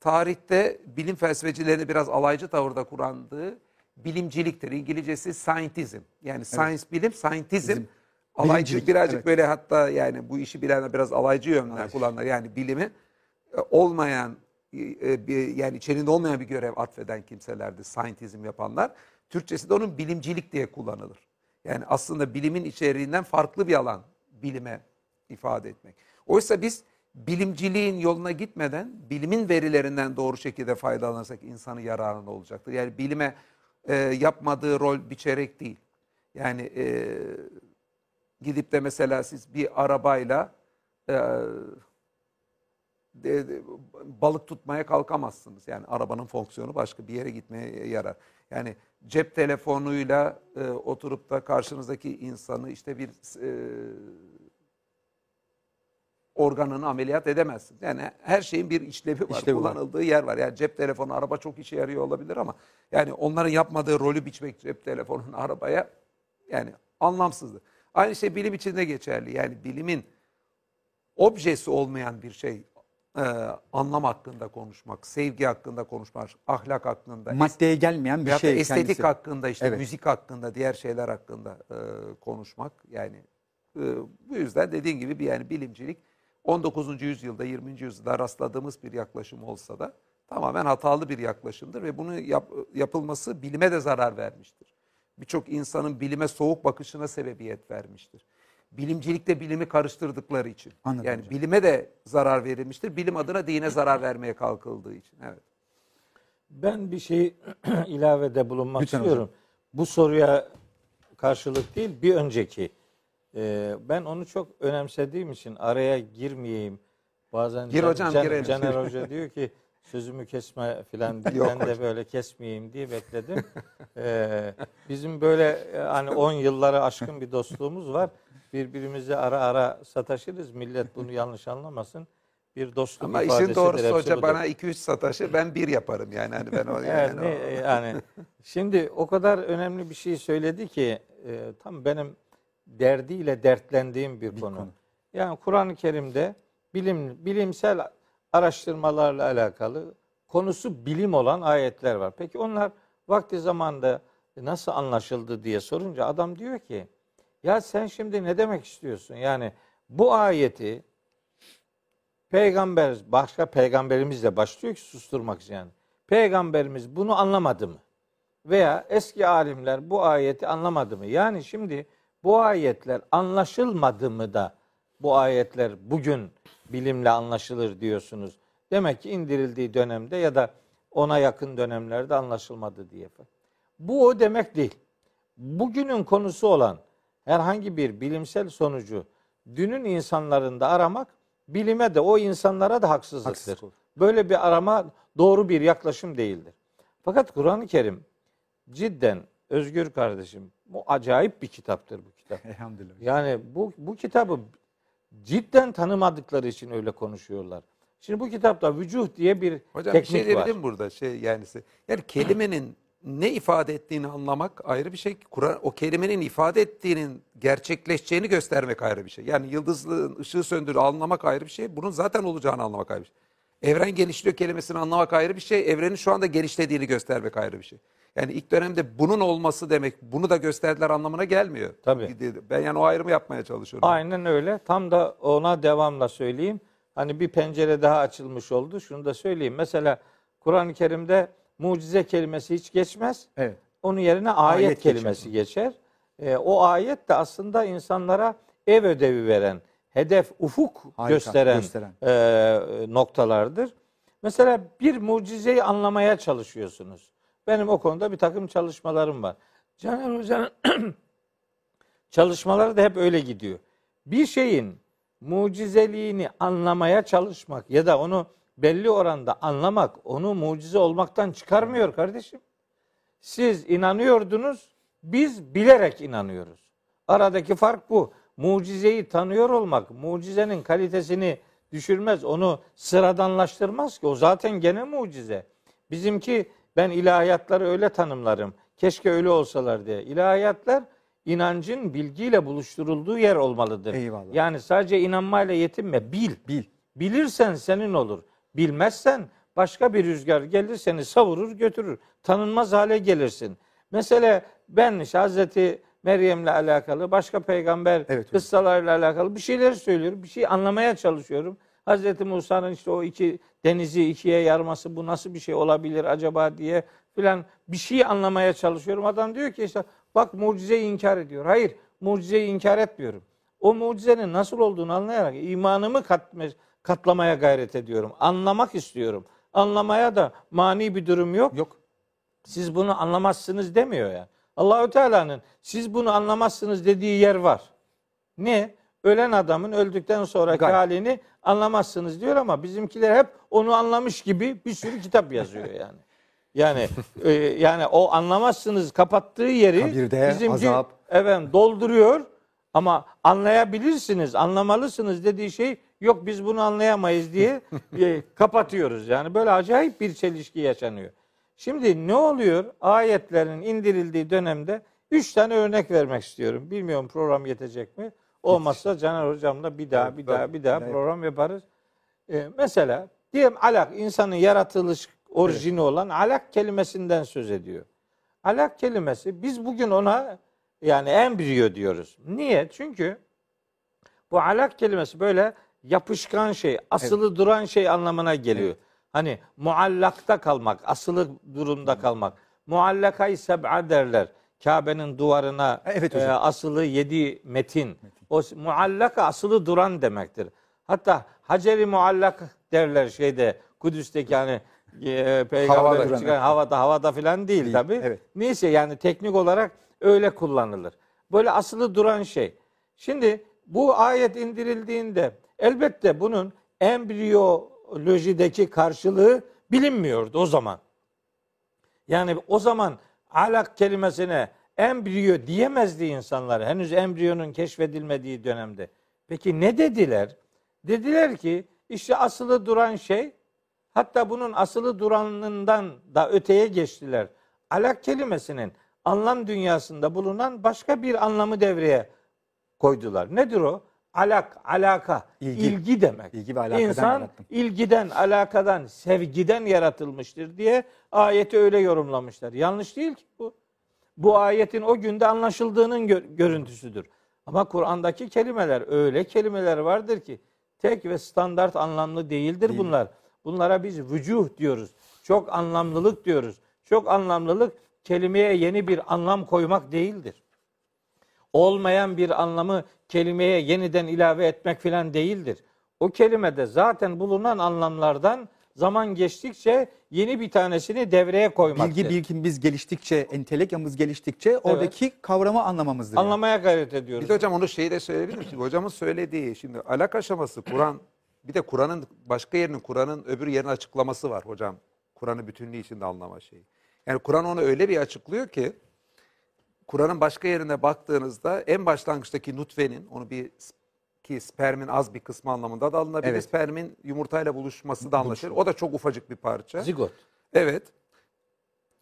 tarihte bilim felsefecilerine biraz alaycı tavırda kullandığı bilimciliktir. İngilizcesi scientism. Yani science bilim, scientism.
Bizim
Alaycı
bilimcilik,
birazcık
evet.
böyle hatta yani bu işi bilenler biraz alaycı
Alaycı.
kullanırlar. Yani bilimi e, olmayan e, bir yani içerisinde olmayan bir görev atfeden kimselerdi scientism yapanlar. Türkçesi de onun bilimcilik diye kullanılır. Yani aslında bilimin içeriğinden farklı bir alan bilime ifade etmek. Oysa biz bilimciliğin yoluna gitmeden bilimin verilerinden doğru şekilde faydalanırsak insanın yararına olacaktır. Yani bilime e, yapmadığı rol biçerek değil. Yani e, gidip de mesela siz bir arabayla e, de- de- balık tutmaya kalkamazsınız. Yani arabanın fonksiyonu başka bir yere gitmeye yarar. Yani cep telefonuyla e, oturup da karşınızdaki insanı işte bir e, organını ameliyat edemezsiniz. Yani her şeyin bir işlevi var,
İşlevi var.
kullanıldığı yer var. Yani cep telefonu, araba çok işe yarıyor olabilir ama yani onların yapmadığı rolü biçmek cep telefonunun *laughs* arabaya yani anlamsızdır. Aynı şey bilim için de geçerli. Yani bilimin objesi olmayan bir şey e, anlam hakkında konuşmak, sevgi hakkında konuşmak, ahlak hakkında,
Maddeye gelmeyen bir şey
estetik
kendisi.
hakkında, işte
Evet.
müzik hakkında, diğer şeyler hakkında e, konuşmak. Yani e, bu yüzden dediğin gibi bir yani bilimcilik 19. yüzyılda, 20. yüzyılda rastladığımız bir yaklaşım olsa da tamamen hatalı bir yaklaşımdır ve bunu yap- yapılması bilime de zarar vermiştir. Birçok insanın bilime soğuk bakışına sebebiyet vermiştir. Bilimcilikle bilimi karıştırdıkları için.
Anladım
yani
hocam.
bilime de zarar verilmiştir. Bilim adına dine zarar vermeye kalkıldığı için. Evet.
Ben bir şey *clears throat* ilavede bulunmak
Lütfen
istiyorum. Bu soruya karşılık değil, bir önceki. Ee, ben onu çok önemsediğim için araya girmeyeyim. Bazen
Gir hocam, girelim.
Caner *laughs* Hoca diyor ki sözümü kesme filan *laughs* ben de böyle kesmeyeyim diye bekledim. Ee, bizim böyle e, hani 10 yılları aşkın bir dostluğumuz var. Birbirimize ara ara sataşırız. Millet bunu yanlış anlamasın. Bir dostluk
Ama
ifadesidir.
işin doğrusu hoca bana 2-3 sataşı ben bir yaparım yani. Hani ben o, *laughs* yani,
ne,
o-
yani şimdi o kadar önemli bir şey söyledi ki e, tam benim derdiyle dertlendiğim bir, konu.
konu.
Yani Kur'an-ı Kerim'de bilim bilimsel araştırmalarla alakalı konusu bilim olan ayetler var. Peki onlar vakti zamanında nasıl anlaşıldı diye sorunca adam diyor ki ya sen şimdi ne demek istiyorsun? Yani bu ayeti peygamber başka peygamberimizle başlıyor ki susturmak için yani. Peygamberimiz bunu anlamadı mı? Veya eski alimler bu ayeti anlamadı mı? Yani şimdi bu ayetler anlaşılmadı mı da bu ayetler bugün bilimle anlaşılır diyorsunuz. Demek ki indirildiği dönemde ya da ona yakın dönemlerde anlaşılmadı diye. Bu o demek değil. Bugünün konusu olan herhangi bir bilimsel sonucu dünün insanlarında aramak bilime de o insanlara da haksızlıktır.
Haksızlık olur.
Böyle bir arama doğru bir yaklaşım değildir. Fakat Kur'an-ı Kerim cidden Özgür kardeşim bu acayip bir kitaptır bu kitap. *laughs*
Elhamdülillah.
Yani bu bu kitabı cidden tanımadıkları için öyle konuşuyorlar. Şimdi bu kitapta vücuh diye bir
Hocam bir
teknik
şey
var.
diyebilir miyim burada? Şey yani yani kelimenin ne ifade ettiğini anlamak ayrı bir şey. Kur'an o kelimenin ifade ettiğinin gerçekleşeceğini göstermek ayrı bir şey. Yani yıldızlığın ışığı söndürü anlamak ayrı bir şey. Bunun zaten olacağını anlamak ayrı bir şey. Evren genişliyor kelimesini anlamak ayrı bir şey. Evrenin şu anda genişlediğini göstermek ayrı bir şey. Yani ilk dönemde bunun olması demek bunu da gösterdiler anlamına gelmiyor.
Tabii.
Ben yani o ayrımı yapmaya çalışıyorum.
Aynen öyle. Tam da ona devamla söyleyeyim. Hani bir pencere daha açılmış oldu. Şunu da söyleyeyim. Mesela Kur'an-ı Kerim'de mucize kelimesi hiç geçmez.
Evet.
Onun yerine ayet,
Ayet geçer.
kelimesi geçer. Ee, o ayet de aslında insanlara ev ödevi veren, hedef, ufuk
Harika,
gösteren,
gösteren.
e, noktalardır. Mesela bir mucizeyi anlamaya çalışıyorsunuz. Benim o konuda bir takım çalışmalarım var. Caner Hoca'nın *clears throat* çalışmaları da hep öyle gidiyor. Bir şeyin mucizeliğini anlamaya çalışmak ya da onu belli oranda anlamak onu mucize olmaktan çıkarmıyor kardeşim. Siz inanıyordunuz, biz bilerek inanıyoruz. Aradaki fark bu. Mucizeyi tanıyor olmak, mucizenin kalitesini düşürmez, onu sıradanlaştırmaz ki. O zaten gene mucize. Bizimki ben ilahiyatları öyle tanımlarım. Keşke öyle olsalar diye. İlahiyatlar inancın bilgiyle buluşturulduğu yer olmalıdır.
Eyvallah.
Yani sadece inanmayla yetinme, bil.
Bil.
Bilirsen senin olur. Bilmezsen başka bir rüzgar gelir seni savurur götürür. Tanınmaz hale gelirsin. Mesela ben işte Hazreti Meryem'le alakalı başka peygamber
Evet
kıssalarla alakalı bir şeyler söylüyorum. Bir şey anlamaya çalışıyorum. Hazreti Musa'nın işte o iki denizi ikiye yarması bu nasıl bir şey olabilir acaba diye filan bir şey anlamaya çalışıyorum. Adam diyor ki işte bak mucizeyi inkar ediyor. Hayır mucizeyi inkar etmiyorum. o mucizenin nasıl olduğunu anlayarak imanımı katma, katlamaya gayret ediyorum. Anlamak istiyorum. Anlamaya da mani bir durum yok.
Yok.
Siz bunu anlamazsınız demiyor yani. Allahü Teala'nın siz bunu anlamazsınız dediği yer var. Ne? Ölen adamın öldükten sonraki
Gayb.
halini anlamazsınız diyor ama bizimkiler hep onu anlamış gibi bir sürü kitap yazıyor yani. Yani *laughs* e, yani o anlamazsınız kapattığı yeri
Kabirde,
bizimki
azap.
efendim dolduruyor ama anlayabilirsiniz, anlamalısınız dediği şey yok biz bunu anlayamayız diye *laughs* e, kapatıyoruz. Yani böyle acayip bir çelişki yaşanıyor. Şimdi ne oluyor? Ayetlerin indirildiği dönemde üç tane örnek vermek istiyorum. Bilmiyorum program yetecek mi? Olmazsa Caner Hocam'la bir daha, bir daha, bir daha program yaparız. Ee, mesela diyelim alak, insanın yaratılış orijini olan alak kelimesinden söz ediyor. Alak kelimesi biz bugün ona yani embriyo diyoruz. Niye? Çünkü bu alak kelimesi böyle yapışkan şey, asılı duran şey anlamına geliyor. Hani muallakta kalmak, asılı durumda kalmak. Muallakayı seb'a derler. Kabe'nin duvarına
Evet
e, asılı yedi metin. O s- muallaka asılı duran demektir. Hatta Haceri muallak derler şeyde Kudüs'teki hani e, peygamber
Havada.
çıkan havada havada filan değil,
Değil,
tabi.
evet.
Neyse yani teknik olarak öyle kullanılır. Böyle asılı duran şey. Şimdi bu ayet indirildiğinde elbette bunun embriyolojideki karşılığı bilinmiyordu o zaman. Yani o zaman alak kelimesine embriyo diyemezdi insanlar. Henüz embriyonun keşfedilmediği dönemde. Peki ne dediler? Dediler ki işte asılı duran şey hatta bunun asılı duranından da öteye geçtiler. Alak kelimesinin anlam dünyasında bulunan başka bir anlamı devreye koydular. Nedir o? Alak, alaka,
İlgi.
ilgi demek.
İlgi ve alakadan
İnsan
yarattım.
ilgiden, alakadan, sevgiden yaratılmıştır diye ayeti öyle yorumlamışlar. Yanlış değil ki bu. Bu ayetin o günde anlaşıldığının gö- görüntüsüdür. Ama Kur'an'daki kelimeler öyle kelimeler vardır ki tek ve standart anlamlı değildir
Değil.
bunlar. Bunlara biz vücuh diyoruz. Çok anlamlılık diyoruz. Çok anlamlılık kelimeye yeni bir anlam koymak değildir olmayan bir anlamı kelimeye yeniden ilave etmek filan değildir. O kelimede zaten bulunan anlamlardan zaman geçtikçe yeni bir tanesini devreye koymaktır.
Bilgi bilgimiz geliştikçe, entelekyamız geliştikçe oradaki kavramı anlamamızdır. yani.
Anlamaya gayret ediyoruz.
Bir de hocam onu şeyi de söyleyebilir miyim? Şimdi hocamın söylediği şimdi alak aşaması Kur'an bir de Kur'an'ın başka yerinin Kur'an'ın öbür yerinin açıklaması var hocam. Kur'an'ı bütünlüğü içinde anlama şeyi. Yani Kur'an onu öyle bir açıklıyor ki Kur'an'ın başka yerine baktığınızda en başlangıçtaki nutfenin onu bir ki spermin az bir kısmı anlamında da alınabilir.
Evet.
Spermin yumurtayla buluşması da anlaşılır. O da çok ufacık bir parça.
Zigot.
Evet.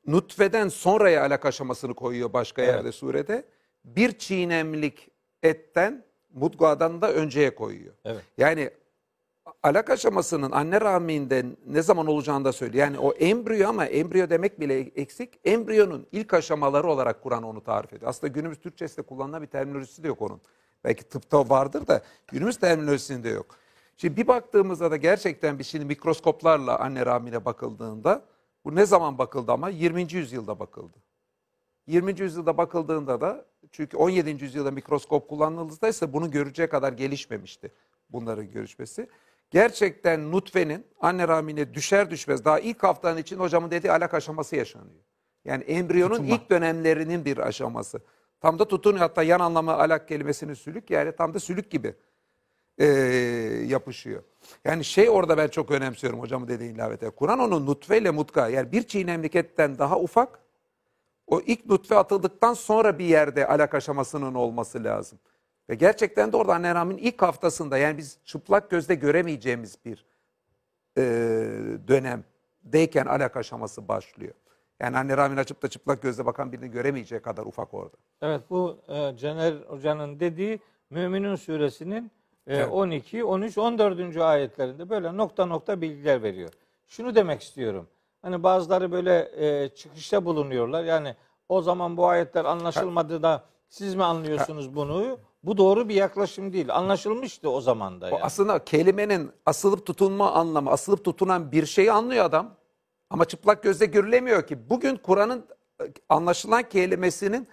Nutfeden sonraya alak aşamasını koyuyor başka
Evet.
yerde surede. Bir çiğnemlik etten mudgadan da önceye koyuyor.
Evet.
Yani alak aşamasının anne rahminde ne zaman olacağını da söylüyor. Yani o embriyo ama embriyo demek bile eksik. Embriyonun ilk aşamaları olarak Kur'an onu tarif ediyor. Aslında günümüz Türkçesinde kullanılan bir terminolojisi de yok onun. Belki tıpta vardır da günümüz terminolojisinde yok. Şimdi bir baktığımızda da gerçekten bir şimdi mikroskoplarla anne rahmine bakıldığında bu ne zaman bakıldı ama 20. yüzyılda bakıldı. 20. yüzyılda bakıldığında da çünkü 17. yüzyılda mikroskop kullanıldığında ise bunu göreceği kadar gelişmemişti bunların görüşmesi. Gerçekten nutfenin anne rahmine düşer düşmez daha ilk haftanın için hocamın dediği alak aşaması yaşanıyor. Yani embriyonun
Tutunma.
ilk dönemlerinin bir aşaması. Tam da tutunuyor hatta yan anlamı alak kelimesinin sülük yani tam da sülük gibi e, yapışıyor. Yani şey orada ben çok önemsiyorum hocamın dediği ilavete. Kur'an onu nutfeyle mutka yani bir çiğnemlik etten daha ufak o ilk nutfe atıldıktan sonra bir yerde alak aşamasının olması lazım. Ve gerçekten de orada anne rahminin ilk haftasında yani biz çıplak gözle göremeyeceğimiz bir e, dönemdeyken alak aşaması başlıyor. Yani anne rahmini açıp da çıplak gözle bakan birini göremeyeceği kadar ufak orada.
Evet bu e, Caner Hoca'nın dediği Müminun suresinin e,
Evet.
12, 13, 14. ayetlerinde böyle nokta nokta bilgiler veriyor. Şunu demek istiyorum. Hani bazıları böyle e, çıkışta bulunuyorlar. Yani o zaman bu ayetler anlaşılmadı da siz mi anlıyorsunuz bunu? Bu doğru bir yaklaşım değil. Anlaşılmıştı o zaman da.
O
yani.
aslında kelimenin asılıp tutunma anlamı, asılıp tutunan bir şeyi anlıyor adam. Ama çıplak gözle görülemiyor ki. Bugün Kur'an'ın e, anlaşılan kelimesinin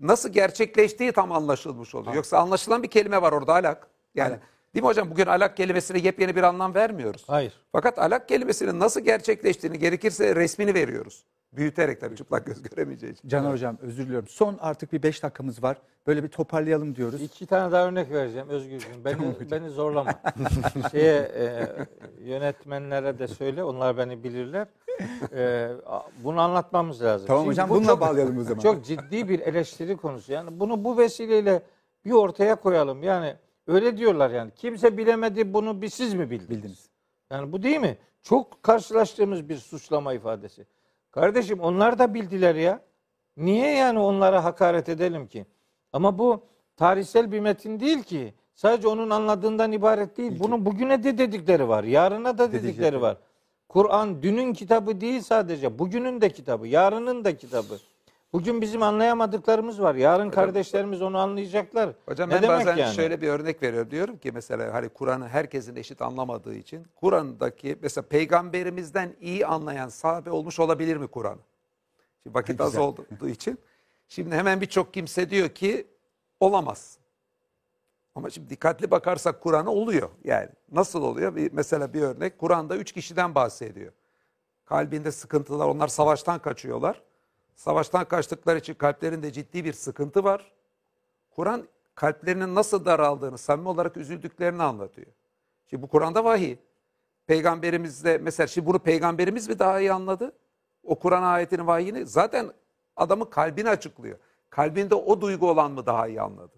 nasıl gerçekleştiği tam anlaşılmış oluyor. Yoksa anlaşılan bir kelime var orada alak. Yani
Alak.
değil mi hocam? Bugün alak kelimesine yepyeni bir anlam vermiyoruz.
Hayır.
Fakat alak kelimesinin nasıl gerçekleştiğini gerekirse resmini veriyoruz. Büyüterek tabii çıplak göz *laughs* göremeyeceği için.
Caner Hocam özür diliyorum. Son artık bir 5 dakikamız var. Böyle bir toparlayalım diyoruz.
İki tane daha örnek vereceğim Özgürcüğüm. Beni, beni zorlama. *laughs* Şeye, e, yönetmenlere de söyle. Onlar beni bilirler. E, bunu anlatmamız lazım.
Tamam
Şimdi
hocam
bu
bununla
çok-
bağlayalım o zaman.
Çok ciddi bir eleştiri konusu. Yani bunu bu vesileyle bir ortaya koyalım. Yani öyle diyorlar yani. Kimse bilemedi bunu bir siz mi bildiniz?
Bildiniz.
Yani bu değil mi? Çok karşılaştığımız bir suçlama ifadesi. Kardeşim onlar da bildiler ya. Niye yani onlara hakaret edelim ki? Ama bu tarihsel bir metin değil ki. Sadece onun anladığından ibaret değil. Bunun bugüne de dedikleri var. Yarına da dedikleri
Dedikleri.
var. Kur'an dünün kitabı değil sadece. Bugünün de kitabı. Yarının da kitabı. Bugün bizim anlayamadıklarımız var. Yarın kardeşlerimiz onu anlayacaklar.
Hocam
Ne
ben
demek
bazen
yani?
şöyle bir örnek veriyorum. Diyorum ki mesela hani Kur'an'ı herkesin eşit anlamadığı için Kur'an'daki mesela peygamberimizden iyi anlayan sahabe olmuş olabilir mi Kur'an'ı? Şimdi vakit az olduğu için. Şimdi hemen birçok kimse diyor ki olamaz. Ama şimdi dikkatli bakarsak Kur'an'a oluyor. Yani nasıl oluyor? Bir, mesela bir örnek Kur'an'da üç kişiden bahsediyor. Kalbinde sıkıntılar, onlar savaştan kaçıyorlar. Savaştan kaçtıkları için kalplerinde ciddi bir sıkıntı var. Kur'an kalplerinin nasıl daraldığını, samimi olarak üzüldüklerini anlatıyor. Şimdi bu Kur'an'da vahiy. Peygamberimiz de mesela şimdi bunu peygamberimiz mi daha iyi anladı? O Kur'an ayetinin vahiyini zaten adamın kalbini açıklıyor. Kalbinde o duygu olan mı daha iyi anladı?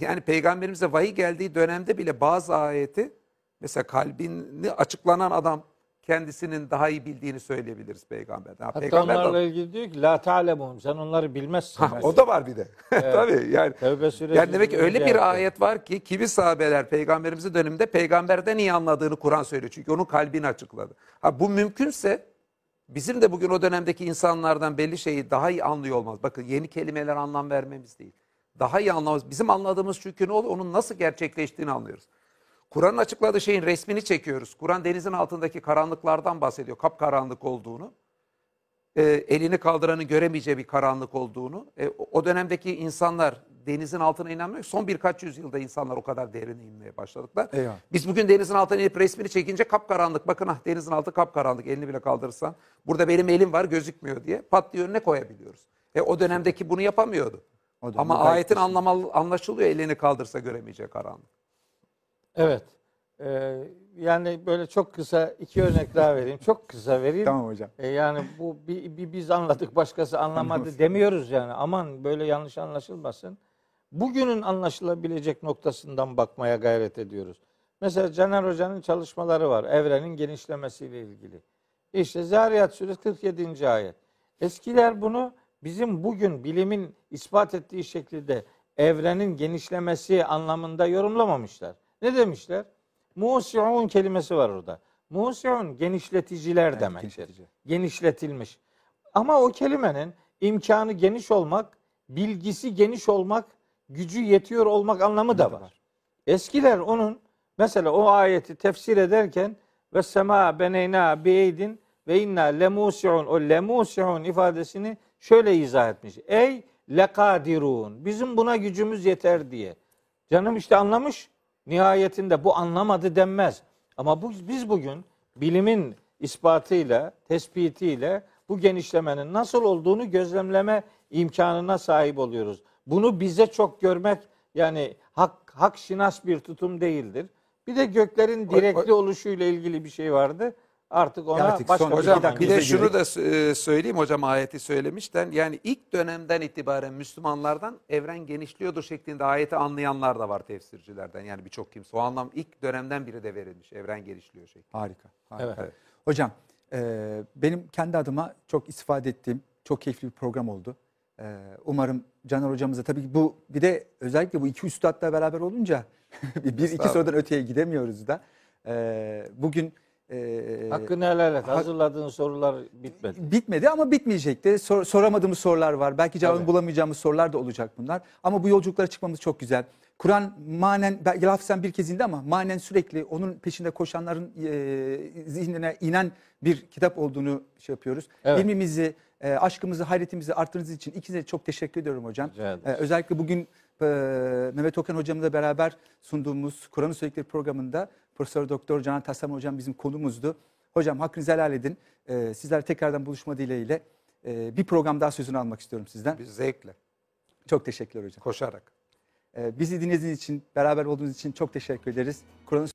Yani peygamberimize vahiy geldiği dönemde bile bazı ayeti mesela kalbini açıklanan adam kendisinin daha iyi bildiğini söyleyebiliriz peygamberden. Ha,
Hatta
peygamber
onlarla ilgili diyor ki la ta'lemun sen onları bilmezsin.
Ha, o da var bir de. *laughs* Tabii yani.
Tevbe suresi
Yani demek ki öyle bir
ayette.
ayet var ki kimi sahabeler peygamberimizin döneminde peygamberden iyi anladığını Kur'an söylüyor. Çünkü onun kalbini açıkladı. Ha bu mümkünse bizim de bugün o dönemdeki insanlardan belli şeyi daha iyi anlıyor olmaz. Bakın yeni kelimeler anlam vermemiz değil. Daha iyi anlamamız. Bizim anladığımız çünkü ne oluyor? Onun nasıl gerçekleştiğini anlıyoruz. Kur'an'ın açıkladığı şeyin resmini çekiyoruz. Kur'an denizin altındaki karanlıklardan bahsediyor. Kapkaranlık olduğunu e, elini kaldıranın göremeyeceği bir karanlık olduğunu. E, o- dönemdeki insanlar denizin altına inanmıyor. Son birkaç yüzyılda insanlar o kadar derine inmeye başladılar.
Eyvah.
Biz bugün denizin altına inip resmini çekince kapkaranlık. Bakın ah denizin altı kapkaranlık. Elini bile kaldırırsan. Burada benim elim var gözükmüyor diye pat diye önüne koyabiliyoruz. E, o dönemdeki bunu yapamıyordu.
O
Ama ayetin anlamalı, anlaşılıyor elini kaldırsa göremeyeceği karanlık.
Evet. Ee, yani böyle çok kısa iki örnek daha vereyim. Çok kısa vereyim.
Tamam hocam.
E, yani bu bir, bir biz anladık başkası anlamadı demiyoruz yani. Aman böyle yanlış anlaşılmasın. Bugünün anlaşılabilecek noktasından bakmaya gayret ediyoruz. Mesela Caner Hoca'nın çalışmaları var. Evrenin genişlemesiyle ilgili. İşte Zariyat Suresi 47. ayet. Eskiler bunu bizim bugün bilimin ispat ettiği şekilde evrenin genişlemesi anlamında yorumlamamışlar. Ne demişler? Musiun kelimesi var orada. Musiun genişleticiler demektir.
genişletici.
Genişletilmiş. Ama o kelimenin imkanı geniş olmak, bilgisi geniş olmak, gücü yetiyor olmak anlamı da var. Eskiler onun mesela o ayeti tefsir ederken ve sema beneyna bi'eydin ve inna lemusiun o lemusiun ifadesini şöyle izah etmiş. Ey lekadirun. Bizim buna gücümüz yeter diye. Canım işte anlamış. Nihayetinde bu anlamadı denmez. Ama bu, biz bugün bilimin ispatıyla, tespitiyle bu genişlemenin nasıl olduğunu gözlemleme imkanına sahip oluyoruz. Bunu bize çok görmek yani hak, hak şinas bir tutum değildir. Bir de göklerin direkli oluşuyla ilgili bir şey vardı. Artık ona
Artık
başka
son-
bir
Hocam bir de şunu
girdik.
da e, söyleyeyim hocam ayeti söylemişten yani ilk dönemden itibaren Müslümanlardan evren genişliyordur şeklinde ayeti anlayanlar da var tefsircilerden yani birçok kimse. O anlam ilk dönemden biri de verilmiş evren genişliyor şeklinde.
Harika. harika.
Evet.
Hocam e, benim kendi adıma çok istifade ettiğim çok keyifli bir program oldu. E, umarım Caner hocamıza tabii bu bir de özellikle bu iki üstadla beraber olunca *laughs* bir iki sorudan öteye gidemiyoruz da. E, bugün e,
Hakkını helal et. Hazırladığın sorular bitmedi.
bitmedi ama bitmeyecekti. Sor- soramadığımız sorular var. Belki cevabını
Tabii.
bulamayacağımız sorular da olacak bunlar. Ama bu yolculuklara çıkmamız çok güzel. Kur'an manen, belki lafzen bir kez indi ama manen sürekli onun peşinde koşanların e, zihnine inen bir kitap olduğunu şey yapıyoruz.
Evet.
İlmimizi, e, aşkımızı, hayretimizi arttırdığınız için ikinize çok teşekkür ediyorum hocam. E, özellikle bugün e, Mehmet Okan hocamla beraber sunduğumuz Kur'an'ın Söyledikleri programında Profesör Doktor Canan Tassam hocam bizim konumuzdu. Hocam hakkınızı helal edin. E, sizler tekrardan buluşma dileğiyle e, bir program daha sözünü almak istiyorum sizden.
Biz zevkle,
Çok teşekkürler hocam.
koşarak.
E, bizi dinlediğiniz için, beraber olduğunuz için çok teşekkür ederiz. Kur'an'ın